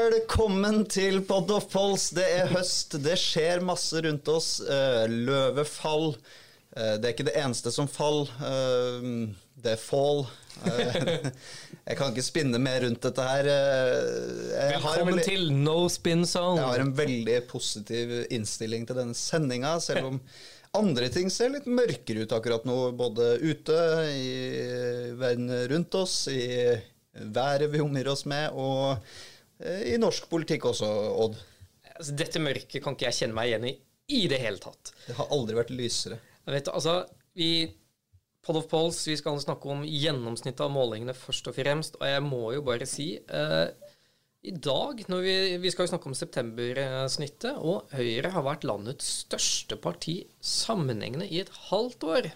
Velkommen til Pod of Pols. Det er høst, det skjer masse rundt oss. Løvet løvefall. Uh, det er ikke det eneste som fall. Uh, det er fall. jeg kan ikke spinne mer rundt dette her. Velkommen en, til No Spin Zone. Jeg har en veldig positiv innstilling til denne sendinga, selv om andre ting ser litt mørkere ut akkurat nå. Både ute, i verden rundt oss, i været vi omgir oss med, og Eh, i norsk politikk også, Odd? Altså, dette mørket kan ikke jeg kjenne meg igjen i i det hele tatt. Det har aldri vært lysere. Jeg vet, altså, vi Pod of Polls, vi skal snakke om gjennomsnittet av målingene først og fremst. Og jeg må jo bare si eh, i dag, når vi, vi skal jo snakke om septembersnittet, og Høyre har vært landets største parti sammenhengende i et halvt år.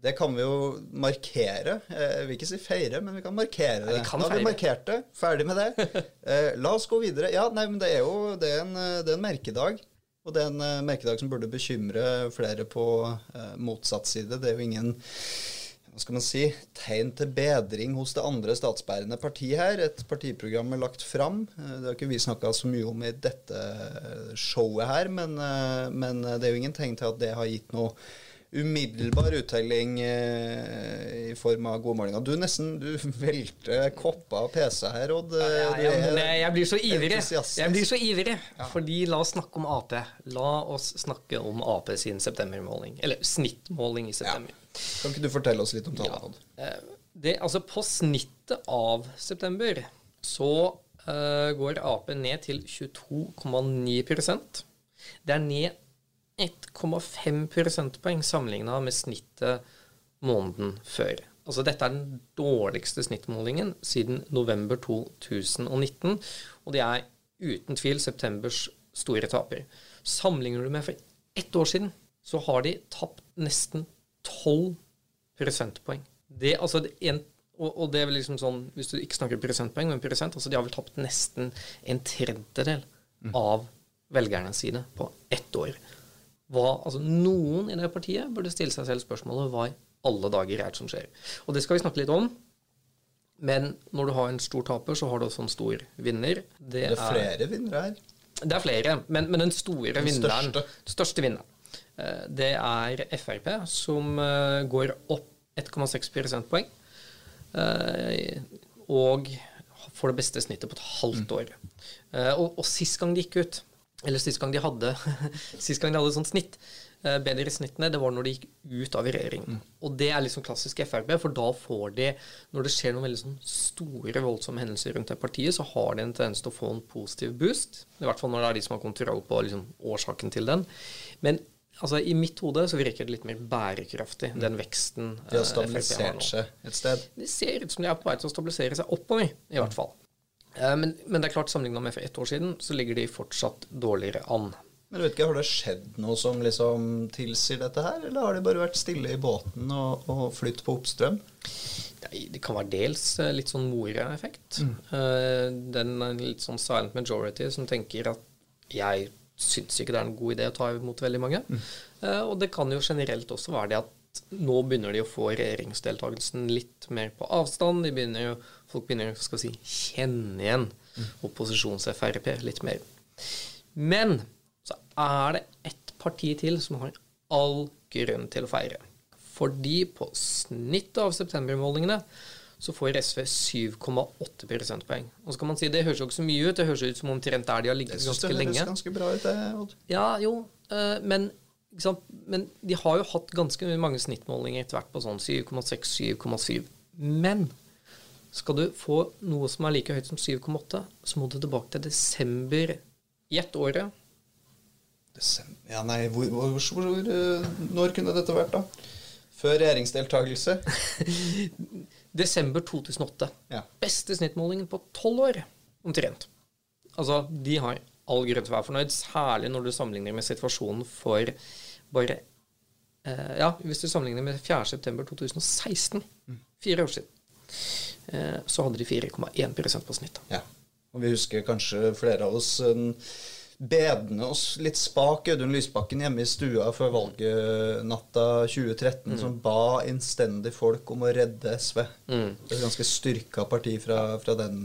Det kan vi jo markere. Eh, jeg vil ikke si feire, men vi kan markere det. Nå har vi markert det. Ferdig med det. Eh, la oss gå videre. Ja, nei, men det er jo det er en, det er en merkedag. Og det er en uh, merkedag som burde bekymre flere på eh, motsatt side. Det er jo ingen hva skal man si, tegn til bedring hos det andre statsbærende partiet her. Et partiprogram er lagt fram. Det har ikke vi snakka så mye om i dette showet her, men, men det er jo ingen tegn til at det har gitt noe umiddelbar uttelling eh, i form av godmålinger. Du nesten du velter kopper av PC her, Odd. Ja, ja, jeg, jeg, blir så ivrig. Jeg blir så ivrig. Ja. Fordi la oss snakke om Ap. La oss snakke om Ap sin septembermåling. Eller snittmåling i september. Kan ikke du fortelle oss litt om tallene, Odd? Eh, det, altså på snittet av september så uh, går Ap ned til 22,9 Det er ned 1,5 prosentpoeng sammenligna med snittet måneden før. Altså Dette er den dårligste snittmålingen siden november 2019, og det er uten tvil septembers store taper. Sammenligner du med for ett år siden, så har de tapt nesten 12 prosentpoeng. Det, altså en, og, og, det er vel liksom sånn, Hvis du ikke snakker prosentpoeng, men prosent, altså de har vel tapt nesten en tredjedel mm. av velgerne sine på ett år hva, altså Noen i det partiet burde stille seg selv spørsmålet hva i alle dager er det som skjer. Og det skal vi snakke litt om. Men når du har en stor taper, så har du også en stor vinner. Det, det er flere vinnere her. Det er flere, men, men den store den vinneren, største. største vinneren, eh, det er Frp, som eh, går opp 1,6 prosentpoeng. Eh, og får det beste snittet på et halvt mm. år. Og, og sist gang de gikk ut, eller sist gang de hadde sist gang de hadde sånt snitt, eh, bedre snittene, det var når de gikk ut av regjering. Mm. Og det er liksom klassisk Frp, for da får de Når det skjer noen veldig sånn store, voldsomme hendelser rundt det partiet, så har de en tendens til å få en positiv boost. I hvert fall når det er de som har kontroll på liksom, årsaken til den. Men altså, i mitt hode så virker det litt mer bærekraftig, mm. den veksten. De har eh, stabilisert seg et sted? Det ser ut som de er på vei til å stabilisere seg oppover, i hvert fall. Eh, men, men, det er klart, sammenligna med for ett år siden, så ligger de fortsatt dårligere an. Men du vet ikke, Har det skjedd noe som liksom tilsier dette her, eller har de bare vært stille i båten og, og flytt på oppstrøm? Det kan være dels eh, litt sånn Moria-effekt. Mm. Eh, den litt sånn silent majority som tenker at jeg syns ikke det er en god idé å ta imot veldig mange. Mm. Og det kan jo generelt også være det at nå begynner de å få regjeringsdeltakelsen litt mer på avstand. De begynner jo, folk begynner å si, kjenne igjen opposisjons-Frp litt mer. Men så er det ett parti til som har all grunn til å feire. Fordi på snittet av septembermålingene så får SV 7,8 prosentpoeng. Og så kan man si det høres jo ikke så mye ut, det høres ut som omtrent der de har ligget ganske lenge. Det høres ganske bra ut, det, Odd. Ja, jo, eh, men men de har jo hatt ganske mange snittmålinger etter hvert på sånn 7,6-7,7. Men skal du få noe som er like høyt som 7,8, så må du tilbake til desember i ett året. Desember Ja, nei, hvor, hvor, hvor, eh, Når kunne dette vært, da? Før regjeringsdeltakelse? desember 2008. Ja. Beste snittmålingen på tolv år, omtrent. Altså, de har all grunn til å være fornøyd, særlig når du sammenligner med situasjonen for bare eh, Ja, hvis du sammenligner med 4.9.2016, mm. fire år siden, eh, så hadde de 4,1% på snitt. Ja. Og vi husker kanskje flere av oss en bedende oss litt spak Audun Lysbakken hjemme i stua før valget natta 2013, mm. som ba innstendig folk om å redde SV. Mm. Det er et ganske styrka parti fra, fra den,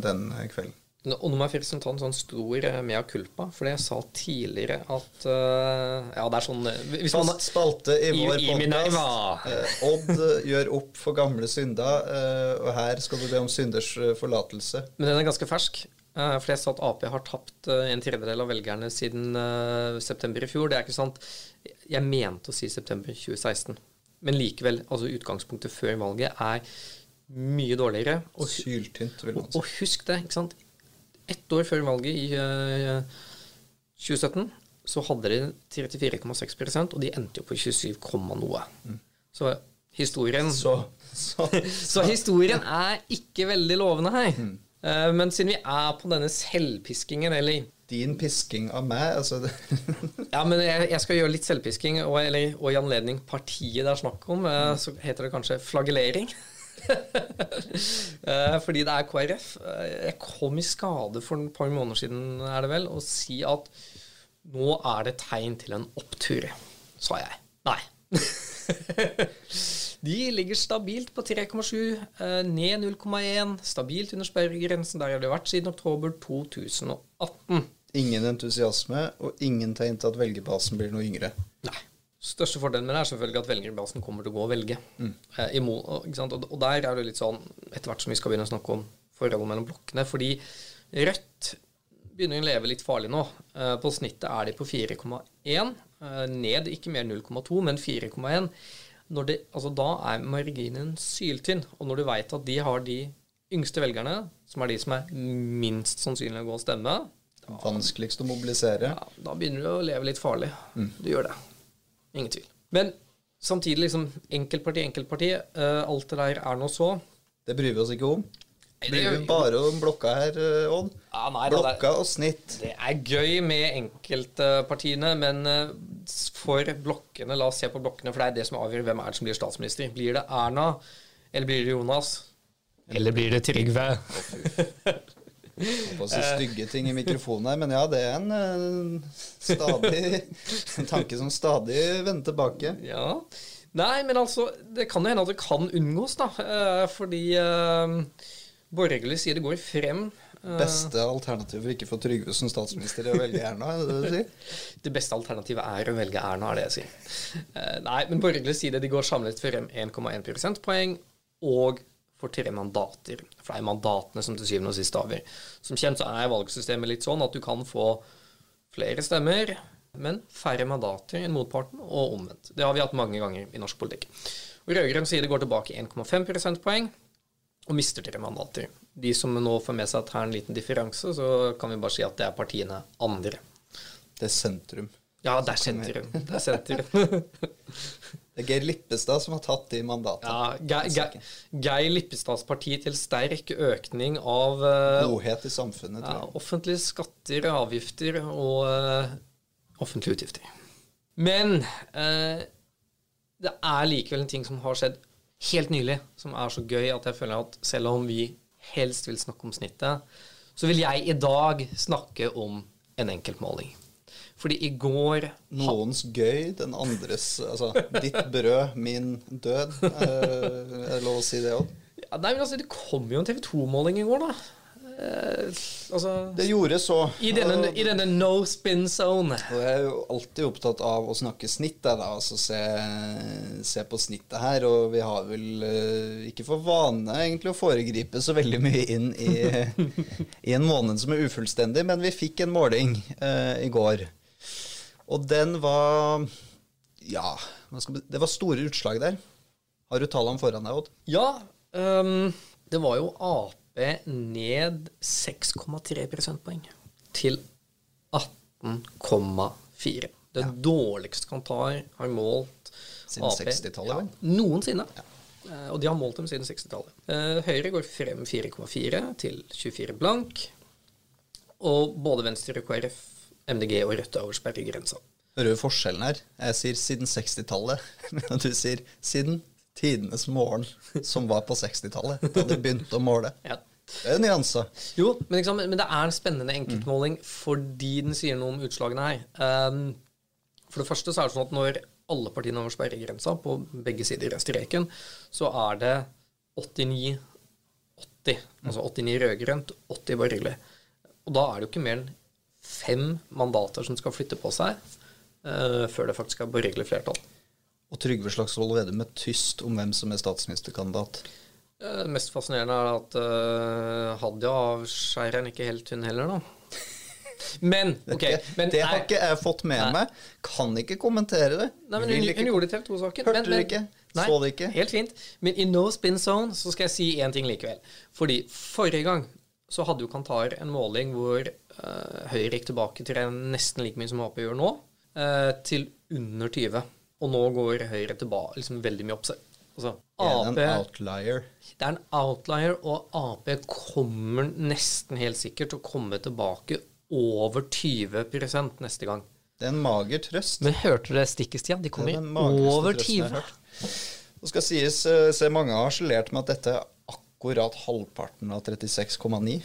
den, kvelden. Og nå må jeg faktisk ta en sånn stor eh, mea culpa, for jeg sa tidligere at uh, Ja, det er sånn eh, hvis man, spalte i vår podkast. Uh, Odd gjør opp for gamle synder, uh, og her skal du be om synders forlatelse. Men den er ganske fersk. For jeg sa at Ap har tapt en tredjedel av velgerne siden september i fjor. Det er ikke sant. Jeg mente å si september 2016. Men likevel, altså utgangspunktet før valget er mye dårligere. Og, Syltynt, vil man si. Og husk det, ikke sant ett år før valget i uh, eh, 2017 så hadde de 34,6% og de endte jo på 27, noe. Så historien så, så, så, historien er ikke veldig lovende her. Mm. Uh, men siden vi er på denne selvpiskingen, eller Din pisking av meg, altså Ja, men jeg, jeg, skal gjøre litt selvpisking, og, eller, og i anledning partiet det er snakk om, uh, så heter det kanskje flagellering. Eh, fordi det er KrF. Eh, jeg kom i skade for et par måneder siden er det vel, å si at nå er det tegn til en opptur, sa jeg. Nei. De ligger stabilt på 3,7, eh, ned 0,1. Stabilt under sperregrensen. Der har det vært siden oktober 2018. Ingen entusiasme og ingen tegn til at velgerbasen blir noe yngre. Største fordelen med det er selvfølgelig at velgerbasen kommer til å gå og velge. Mm. Eh, og, og, der er det litt sånn, etter hvert som vi skal begynne å snakke om forholdet mellom blokkene Fordi Rødt begynner å leve litt farlig nå. Eh, på snittet er de på 4,1. Eh, ned ikke mer 0,2, men 4,1. Altså, da er marginen syltynn. Og når du veit at de har de yngste velgerne, som er de som er minst sannsynlig å gå og stemme Vanskeligst å mobilisere. Ja, da begynner du å leve litt farlig. Mm. Du gjør det. Ingen tvil. Men samtidig, liksom, enkeltparti, enkeltparti. Uh, alt det der er nå så. Det bryr vi oss ikke om. Det bryr vi bare om blokka her, eh, Odd. Ja, nei, blokka og snitt. Det er gøy med enkeltpartiene, men uh, for blokkene La oss se på blokkene, for det er det som avgjør hvem er det som blir statsminister. Blir det Erna, eller blir det Jonas? Eller blir det Trygve? På å si stygge ting i mikrofonen her, men ja, det er en uh, stadig en tanke som stadig vender tilbake. Ja. Nei, men altså, det kan jo hende at det kan unngås, da. Uh, fordi uh, borgerlig side går frem. Beste alternativet for ikke få Trygve som statsminister er å velge Erna? er Det det du sier? Det beste alternativet er å velge Erna, er det jeg sier. nei, men borgerlig side de går samlet frem 1,1 prosentpoeng. Og for tre mandater. For det er mandatene som til syvende og sist avgjør. Som kjent så er valgsystemet litt sånn at du kan få flere stemmer, men færre mandater enn motparten, og omvendt. Det har vi hatt mange ganger i norsk politikk. Rød-grønn side går tilbake 1,5 prosentpoeng og mister tre mandater. De som nå får med seg at her er en liten differanse, så kan vi bare si at det er partiene andre. Det er sentrum. Ja, det er sentrum. Det er sentrum. Det er Geir Lippestad som har tatt de mandatene. Ja, Geir, Geir Lippestads parti til sterk økning av uh, Godhet i samfunnet, tror jeg. Ja, offentlige skatter, avgifter og uh, offentlige utgifter. Men uh, det er likevel en ting som har skjedd helt nylig, som er så gøy at jeg føler at selv om vi helst vil snakke om snittet, så vil jeg i dag snakke om en enkeltmåling. Fordi i går Noens gøy, den andres Altså ditt brød, min død. Eh, er det lov å si det òg? Ja, nei, men altså, det kom jo en TV 2-måling i går, da. Eh, altså, det gjorde så. I denne, i denne, no spin zone. Og jeg er jo alltid opptatt av å snakke snitt, da, altså se, se, på snittet her. Og vi har vel uh, ikke for vane egentlig å foregripe så veldig mye inn i, i en måned som er ufullstendig, men vi fikk en måling uh, i går. Og den var Ja, det var store utslag der. Har du tallene foran deg, Odd? Ja. Um, det var jo Ap ned 6,3 prosentpoeng til 18,4. Det ja. dårligste Kantar har målt Siden 60-tallet. Ja, noensinne. Ja. Uh, og de har målt dem siden 60-tallet. Uh, Høyre går frem 4,4 til 24 blank. Og både Venstre og KrF MDG og Rødt er over sperregrensa. Hører du forskjellen her? Jeg sier siden 60-tallet. Men du sier siden tidenes morgen, som var på 60-tallet, da de begynte å måle. Ja. Det er nyanser. Jo, men, liksom, men, det er en spennende enkeltmåling mm. fordi den sier noe om utslagene her. Um, for det første så er det sånn at når alle partiene over sperregrensa på begge sider av streken, så er det 89-80. Altså 89 rød-grønt, 80 borgerlig. Og da er det jo ikke mer enn fem mandater som skal flytte på seg uh, før det faktisk er borgerlig flertall. Og Trygve Slagsvold Vedum er tyst om hvem som er statsministerkandidat. Uh, det mest fascinerende er at uh, Hadia avskeier en ikke helt, hun heller, da. Men, ok men, Det har ikke jeg fått med nei. meg. Kan ikke kommentere det. Nei, men Hun, hun gjorde det til to-saken. Hørte du ikke. Nei, så det ikke. Helt fint. Men i no spin zone så skal jeg si én ting likevel. Fordi forrige gang så hadde jo Kantar en måling hvor Høyre gikk tilbake til nesten like mye som Ap gjør nå, uh, til under 20. Og nå går Høyre tilbake liksom veldig mye opp. Altså, AP, det er en outlier. Det er en outlier, og Ap kommer nesten helt sikkert til å komme tilbake over 20 neste gang. Det er en mager trøst. Men hørte du det stikket, Stian? De kommer over 20. Det skal sies, eh, se mange har harselert med at dette er akkurat halvparten av 36,9,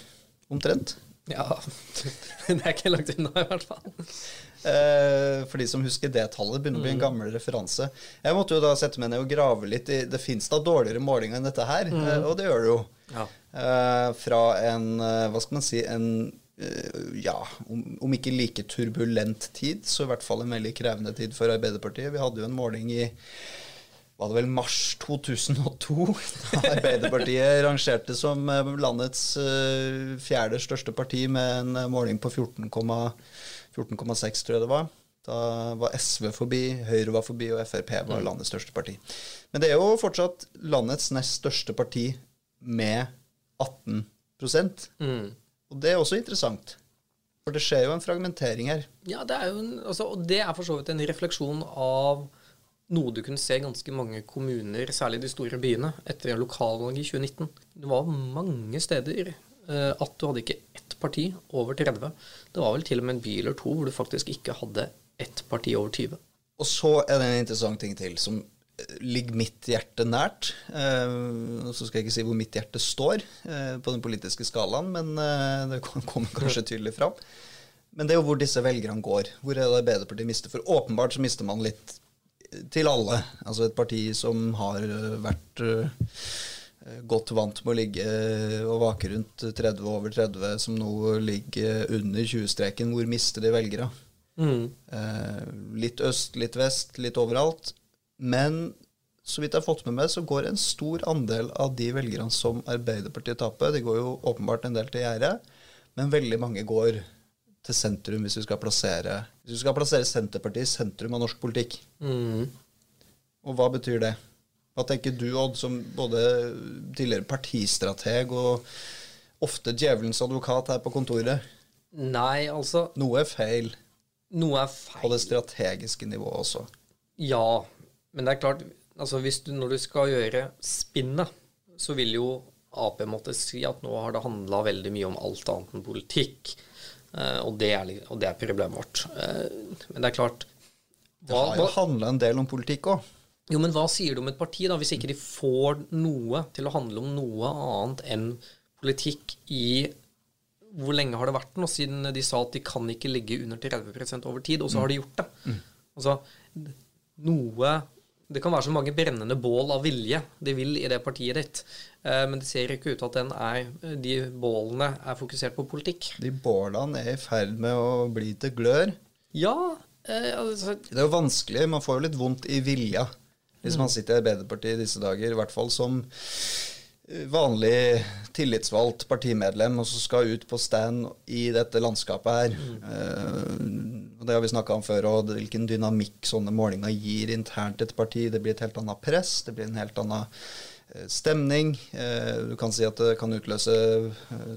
omtrent. Ja, det er ikke langt unna, i hvert fall. Eh, for de som husker det tallet, begynner å bli en mm. gammel referanse. Jeg måtte jo da sette meg ned og grave litt i Det fins da dårligere målinger enn dette her, mm. Eh, og det gjør det jo. Ja. fra en, hva skal man si, en ja, om, om, ikke like turbulent tid, så i hvert fall en veldig krevende tid for Arbeiderpartiet. Vi hadde jo en måling i var det vel mars 2002 Arbeiderpartiet rangerte som eh, landets uh, fjerde største parti med en eh, måling på 14,6, 14, tror jeg det var. Da var SV forbi, Høyre var forbi, og Frp var mm. landets største parti. Men det er jo fortsatt landets nest største parti med 18 mm. Og det er også interessant. For det skjer jo en fragmentering her. Ja, det er jo en, altså, og det er for så vidt en refleksjon av noe du kunne se i ganske mange kommuner, særlig de store byene, etter lokalvalget i 2019. Det var mange steder eh, at du hadde ikke ett parti over 30. Det var vel til og med en by eller to hvor du faktisk ikke hadde ett parti over 20. Og så er det en interessant ting til som eh, ligger mitt hjerte nært. Eh, så skal jeg ikke si hvor mitt hjerte står eh, på den politiske skalaen, men eh, det kommer kanskje tydelig fram. Men det er jo hvor disse velgerne går. Hvor er det Arbeiderpartiet mister? For åpenbart så mister man litt til alle. Altså et parti som har eh, vært uh, godt vant med å ligge og vake rundt 30 over 30, som nå ligger under 20-streken. Hvor mister de velgere? Mm. Litt øst, litt vest, litt overalt. Men så vidt jeg har fått med meg, så går en stor andel av de velgerne som Arbeiderpartiet taper, de går jo åpenbart en del til gjerdet, men veldig mange går til sentrum hvis vi skal plassere hvis vi skal plassere Senterpartiet i sentrum av norsk politikk. Mm. Og hva betyr det? Hva tenker du, Odd, som både tidligere partistrateg og ofte djevelens advokat her på kontoret? Nei, altså Noe er feil. Noe er feil. På det strategiske nivået også. Ja, men det er klart altså hvis du, Når du skal gjøre spinnet, så vil jo Ap måtte si at nå har det handla veldig mye om alt annet enn politikk. Eh, og det, er, og det er problemet vårt. Eh, men det er klart Det har jo handla en del om politikk òg. Jo, men hva sier du om et parti, da, hvis ikke de får noe til å handle om noe annet enn politikk i Hvor lenge har det vært nå siden de sa at de kan ikke ligge under 30% over tid, og så har de gjort det? Mm. Altså, noe det kan være så mange brennende bål av vilje de vil i det partiet ditt. Eh, men det ser ikke ut til at den er, de bålene er fokusert på politikk. De bålene er i ferd med å bli til glør. Ja. Eh, altså. Det er jo vanskelig. Man får jo litt vondt i vilja hvis man sitter i Arbeiderpartiet i disse dager. I hvert fall som vanlig tillitsvalgt partimedlem og så skal ut på stand i dette landskapet her. Mm. Det har vi snakka om før, og hvilken dynamikk sånne målinger gir internt et parti. Det blir et helt annet press, det blir en helt annen uh, stemning. Uh, du kan si at det kan utløse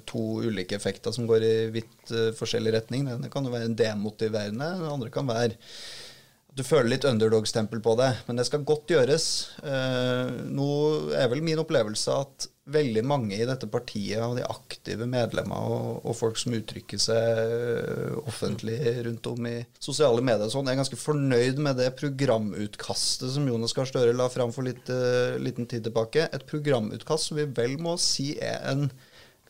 to ulike effekter som går i vidt forskjellig retning. Det kan jo være demotiverende, det andre kan være du føler litt underdog-stempel på det, men det skal godt gjøres. Eh, nå er vel min opplevelse at veldig mange i dette partiet, og de aktive medlemmer og, og, folk som uttrykker seg eh, offentlig rundt om i sosiale medier, sånn, er ganske fornøyd med det programutkastet som Jonas Gahr Støre la fram for litt uh, liten tid tilbake. Et programutkast som vi vel må si er en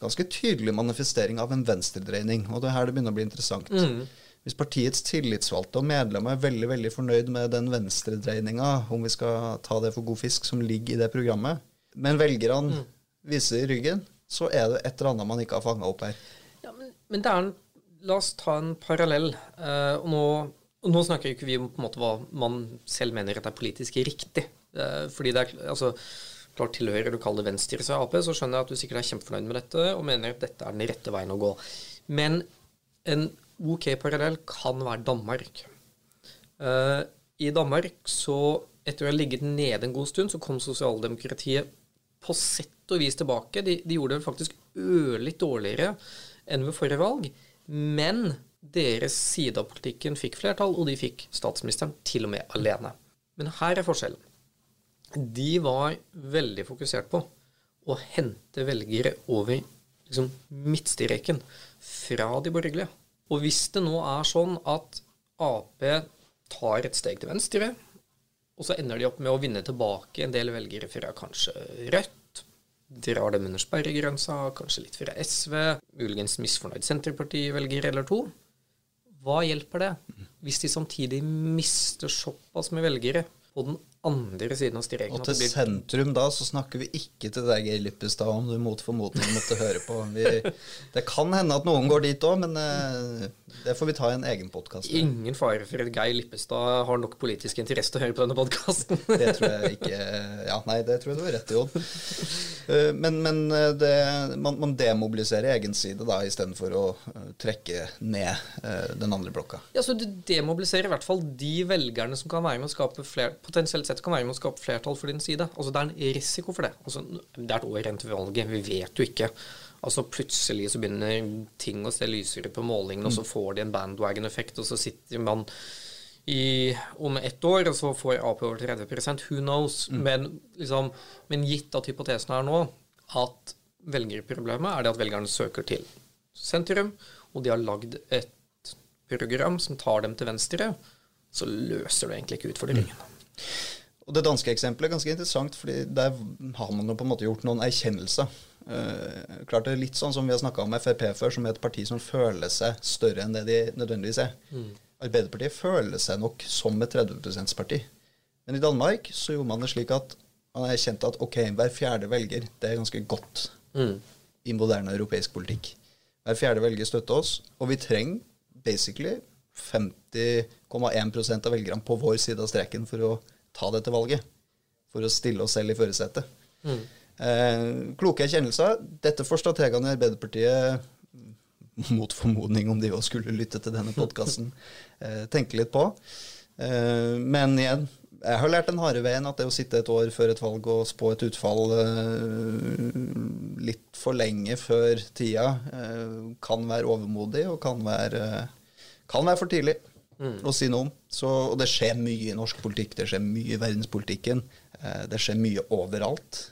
ganske tydelig manifestering av en venstredreining. Og det er her det begynner å bli interessant. Mm. Hvis partiets tillitsvalgte og medlemmer er veldig veldig fornøyd med den venstredreininga, om vi skal ta det for god fisk, som ligger i det programmet, men velgerne mm. viser ryggen, så er det et eller annet man ikke har fanga opp her. Ja, men men det er en La oss ta en parallell. Eh, og nå, og nå, snakker ikke vi om på en måte hva man selv mener at er politisk riktig. Eh, fordi det er altså, klart tilhører du kaller venstre seg Ap, så skjønner jeg at du sikkert er kjempefornøyd med dette og mener at dette er den rette veien å gå. Men en OK parallell kan være Danmark. Uh, I Danmark så etter å ha ligget nede en god stund, så kom sosialdemokratiet på sett og vis tilbake. De, de gjorde det faktisk ørlitt dårligere enn ved forrige valg. Men deres side av politikken fikk flertall, og de fikk statsministeren til og med alene. Men her er forskjellen. De var veldig fokusert på å hente velgere over liksom, midtstreken fra de borgerlige. Og hvis det nå er sånn at Ap tar et steg til venstre, og så ender de opp med å vinne tilbake en del velgere fra kanskje Rødt, drar dem under sperregrensa, kanskje litt fra SV, muligens misfornøyd Senterparti-velger eller to. Hva hjelper det hvis de samtidig mister såpass med velgere på den andre siden av streken. Og til blir... sentrum da, så snakker vi ikke til deg, Geir Lippestad, om du mot formodning måtte høre på. Vi, det kan hende at noen går dit òg, men uh, det får vi ta i en egen podkast. Ingen fare for at Geir Lippestad har nok politisk interesse til å høre på denne podkasten. det tror jeg ikke Ja, nei, det tror jeg du har rett i, Odd. Uh, men, men eh, det, man, man, demobiliserer egen side da, istedenfor å uh, trekke ned den andre blokka. Ja, så du demobiliserer i hvert fall de velgerne som kan være med å skape flere, potensielt sett uansett kan være med å skape flertall for din side. Altså Det er en risiko for det. Altså, det er et år igjen til valget. Vi vet jo ikke. Altså Plutselig så begynner ting å se lysere på målingene, og så mm. får de en bandwagon-effekt, og så sitter man i, om ett år, og så får Ap over 30 Who knows? Mm. Men, liksom, men gitt at hypotesen er nå at velgerproblemet er det at velgerne søker til sentrum, og de har lagd et program som tar dem til venstre, så løser du egentlig ikke utfordringen. Mm. Og Det danske eksempelet er ganske interessant, fordi der har man jo på en måte gjort noen erkjennelser. Uh, klart det er litt sånn som vi har snakka om Frp før, som er et parti som føler seg større enn det de nødvendigvis er. Mm. Arbeiderpartiet føler seg nok som et 30 %-parti. Men i Danmark så gjorde man det slik at man erkjente at ok, hver fjerde velger, det er ganske godt mm. i moderne europeisk politikk. Hver fjerde velger støtter oss, og vi trenger basically 50,1% av velgerne på vår side av streken for å ta dette valget for å stille oss selv i førersetet. Mm. Eh, kloke erkjennelser. Dette får strategene i Arbeiderpartiet, mot formodning om de òg skulle lytte til denne podkasten, eh, tenke litt på. Eh, men igjen, jeg har lært den harde veien at det å sitte et år før et valg og spå et utfall eh, litt for lenge før tida eh, kan være overmodig og kan være, kan være for tidlig mm. å si noe om. Så, og det skjer mye i norsk politikk, det skjer mye i verdenspolitikken. Eh, det skjer mye overalt.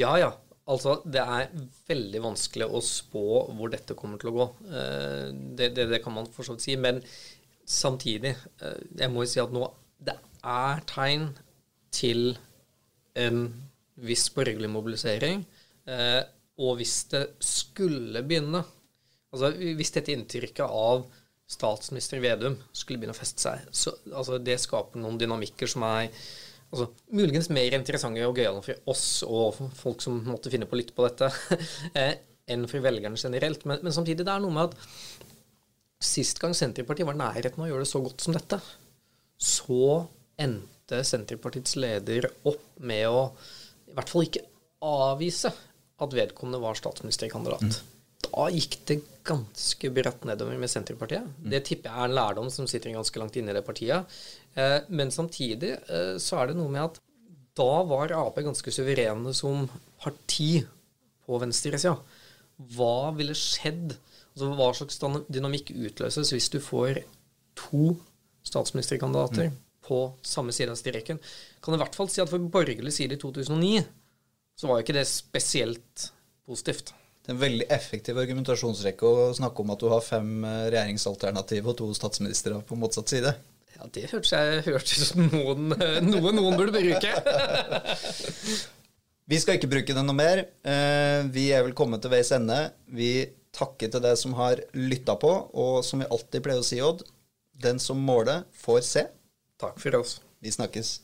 Ja, ja. Altså, det er veldig vanskelig å spå hvor dette kommer til å gå. Eh, det, det, det kan man for så vidt si. Men samtidig, eh, jeg må jo si at nå det er tegn til en viss borgerlig mobilisering. Og hvis det skulle begynne Altså hvis dette inntrykket av statsminister Vedum skulle begynne å feste seg, så altså, det skaper noen dynamikker som er altså, muligens mer interessante og gøyale for oss og folk som måtte finne på litt på dette, eh, enn for velgerne generelt. Men, men, samtidig, det er noe med at sist gang Senterpartiet var nærheten av å gjøre det så godt som dette, så endte Senterpartiets leder opp med å i hvert fall ikke avvise at vedkommende var statsministerkandidat. Mm da gikk det ganske bratt nedover med Senterpartiet. Mm. Det tipper jeg er en lærdom som sitter ganske langt inne i det partiet. Eh, men samtidig eh, så er det noe med at da var Ap ganske suverene som parti på venstresida. Hva ville skjedd? Altså, hva slags dynamikk utløses hvis du får to statsministerkandidater mm. på samme side av streken? Kan i hvert fall si at for borgerlig side i 2009 så var jo ikke det spesielt positivt det er en veldig effektiv argumentasjonsrekke å snakke om at du har fem eh, regjeringsalternativ og to statsministre på motsatt side. Ja, det hørtes ut som noen, eh, noe noen burde bruke. vi skal ikke bruke det noe mer. Eh, vi er vel kommet til veis ende. Vi takker til deg som har lytta på, og som vi alltid pleier å si, Odd, den som måler, får se. Takk for oss. Vi snakkes.